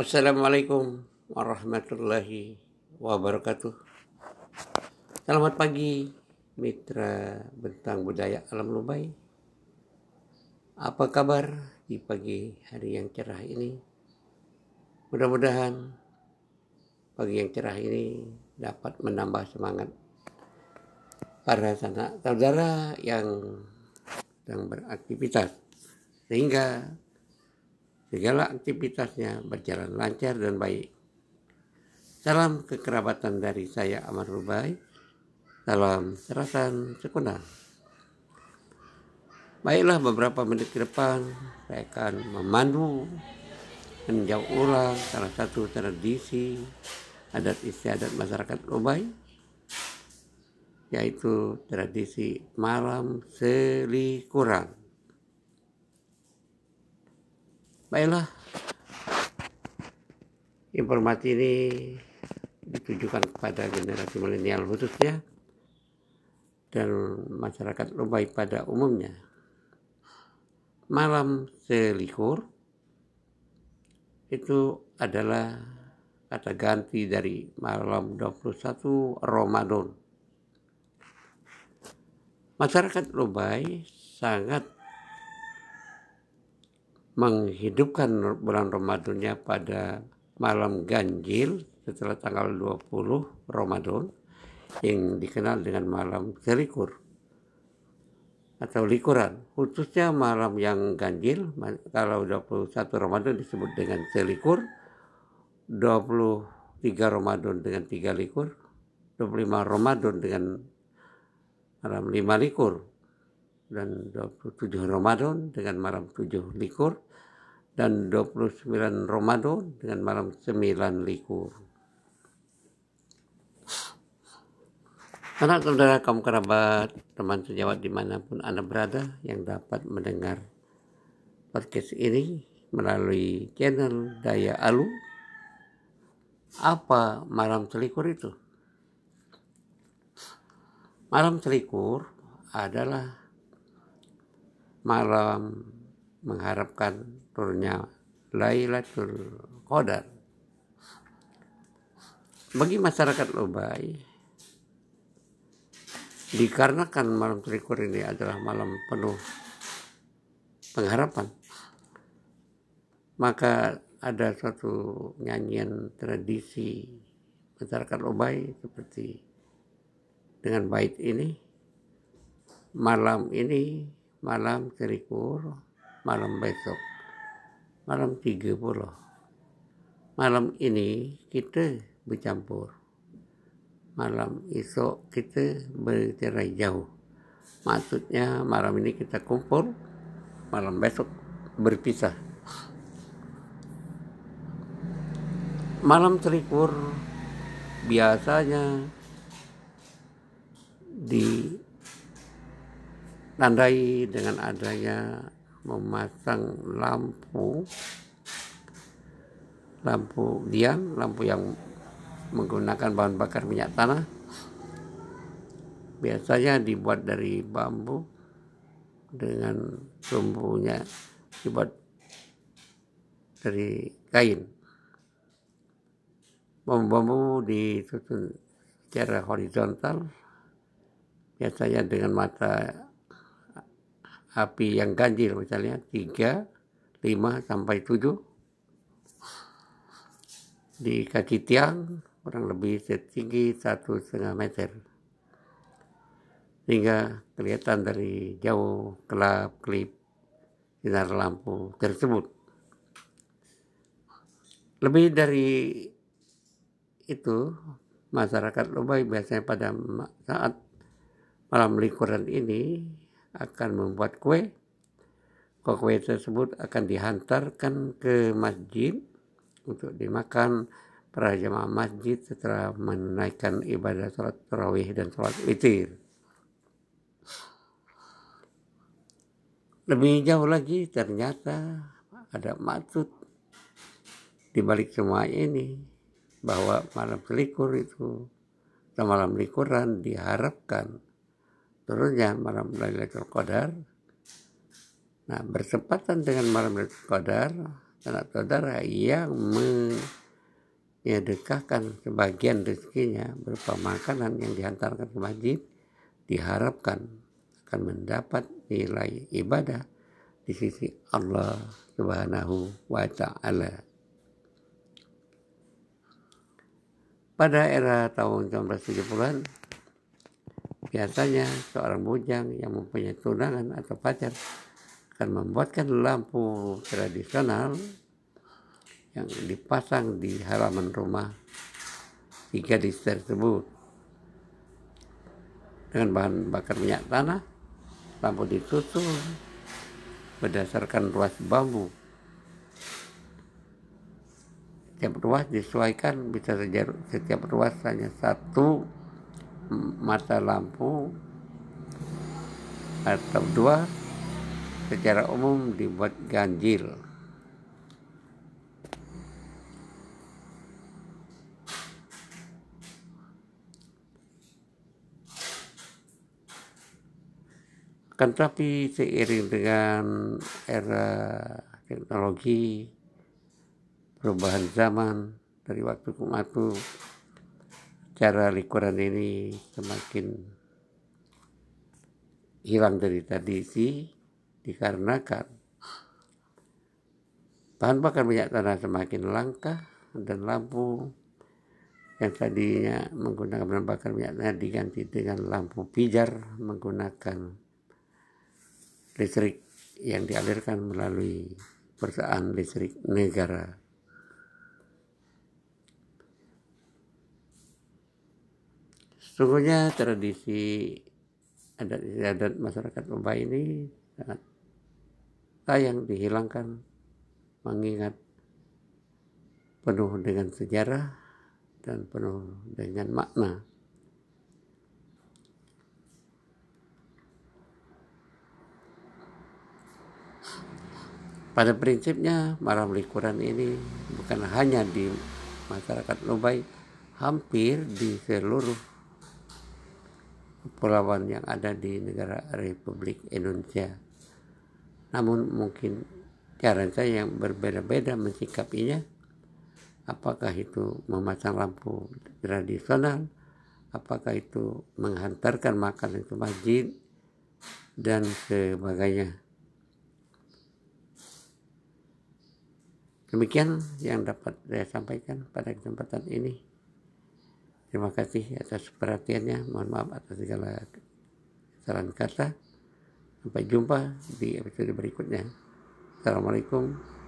Assalamualaikum warahmatullahi wabarakatuh. Selamat pagi mitra bentang budaya alam Lubai. Apa kabar di pagi hari yang cerah ini? Mudah-mudahan pagi yang cerah ini dapat menambah semangat para sanak saudara yang sedang beraktivitas sehingga segala aktivitasnya berjalan lancar dan baik. Salam kekerabatan dari saya Amar Rubai dalam serasan sekunder. Baiklah beberapa menit ke depan saya akan memandu menjauh ulang salah satu tradisi adat istiadat masyarakat Lobai yaitu tradisi malam selikuran. Baiklah, informasi ini ditujukan kepada generasi milenial khususnya dan masyarakat Lombay pada umumnya. Malam selikur itu adalah kata ganti dari malam 21 Ramadan. Masyarakat Lombay sangat menghidupkan bulan Ramadannya pada malam ganjil setelah tanggal 20 Ramadan yang dikenal dengan malam selikur atau likuran. Khususnya malam yang ganjil kalau 21 Ramadan disebut dengan selikur 23 Ramadan dengan tiga likur 25 Ramadan dengan malam lima likur dan 27 Ramadan dengan malam tujuh likur dan 29 Ramadan dengan malam sembilan likur. Anak saudara kaum kerabat, teman sejawat di mana pun Anda berada yang dapat mendengar podcast ini melalui channel Daya Alu. Apa malam selikur itu? Malam selikur adalah malam mengharapkan turunnya Lailatul Qadar. Bagi masyarakat Lobai, dikarenakan malam trikur ini adalah malam penuh pengharapan maka ada suatu nyanyian tradisi masyarakat Lobai seperti dengan bait ini malam ini malam trikur malam besok malam tiga puluh malam ini kita bercampur malam esok kita bercerai jauh. Maksudnya malam ini kita kumpul, malam besok berpisah. Malam selikur biasanya ditandai dengan adanya memasang lampu lampu diam, lampu yang menggunakan bahan bakar minyak tanah biasanya dibuat dari bambu dengan sumbunya dibuat dari kain. Bambu-bambu disusun secara horizontal biasanya dengan mata api yang ganjil misalnya 3, 5 sampai 7 di kaki tiang kurang lebih setinggi satu setengah meter. Hingga kelihatan dari jauh kelap kelip sinar lampu tersebut. Lebih dari itu masyarakat Lobai biasanya pada saat malam likuran ini akan membuat kue kue tersebut akan dihantarkan ke masjid untuk dimakan para jemaah masjid setelah menunaikan ibadah sholat tarawih dan sholat witir. Lebih jauh lagi ternyata ada maksud di balik semua ini bahwa malam selikur itu atau malam likuran diharapkan turunnya malam Lailatul Qadar. Nah, bertepatan dengan malam Lailatul Qadar anak saudara yang menyedekahkan sebagian rezekinya berupa makanan yang dihantarkan ke masjid diharapkan akan mendapat nilai ibadah di sisi Allah Subhanahu wa taala. Pada era tahun 1970-an biasanya seorang bujang yang mempunyai tunangan atau pacar akan membuatkan lampu tradisional yang dipasang di halaman rumah si gadis tersebut dengan bahan bakar minyak tanah lampu ditutup berdasarkan ruas bambu. Setiap ruas disesuaikan bisa setiap ruas hanya satu mata lampu atau dua secara umum dibuat ganjil. Akan tapi seiring dengan era teknologi, perubahan zaman dari waktu ke waktu, cara likuran ini semakin hilang dari tradisi dikarenakan bahan bakar minyak tanah semakin langka dan lampu yang tadinya menggunakan bahan bakar minyak tanah diganti dengan lampu pijar menggunakan listrik yang dialirkan melalui perusahaan listrik negara. Sesungguhnya tradisi adat adat masyarakat Mumbai ini sangat sayang dihilangkan mengingat penuh dengan sejarah dan penuh dengan makna. Pada prinsipnya malam likuran ini bukan hanya di masyarakat Lubai, hampir di seluruh kepulauan yang ada di negara Republik Indonesia. Namun mungkin cara yang berbeda-beda mensikapinya. Apakah itu memasang lampu tradisional, apakah itu menghantarkan makanan ke masjid, dan sebagainya. Demikian yang dapat saya sampaikan pada kesempatan ini. Terima kasih atas perhatiannya. Mohon maaf atas segala saran kata. Sampai jumpa di episode berikutnya. Assalamualaikum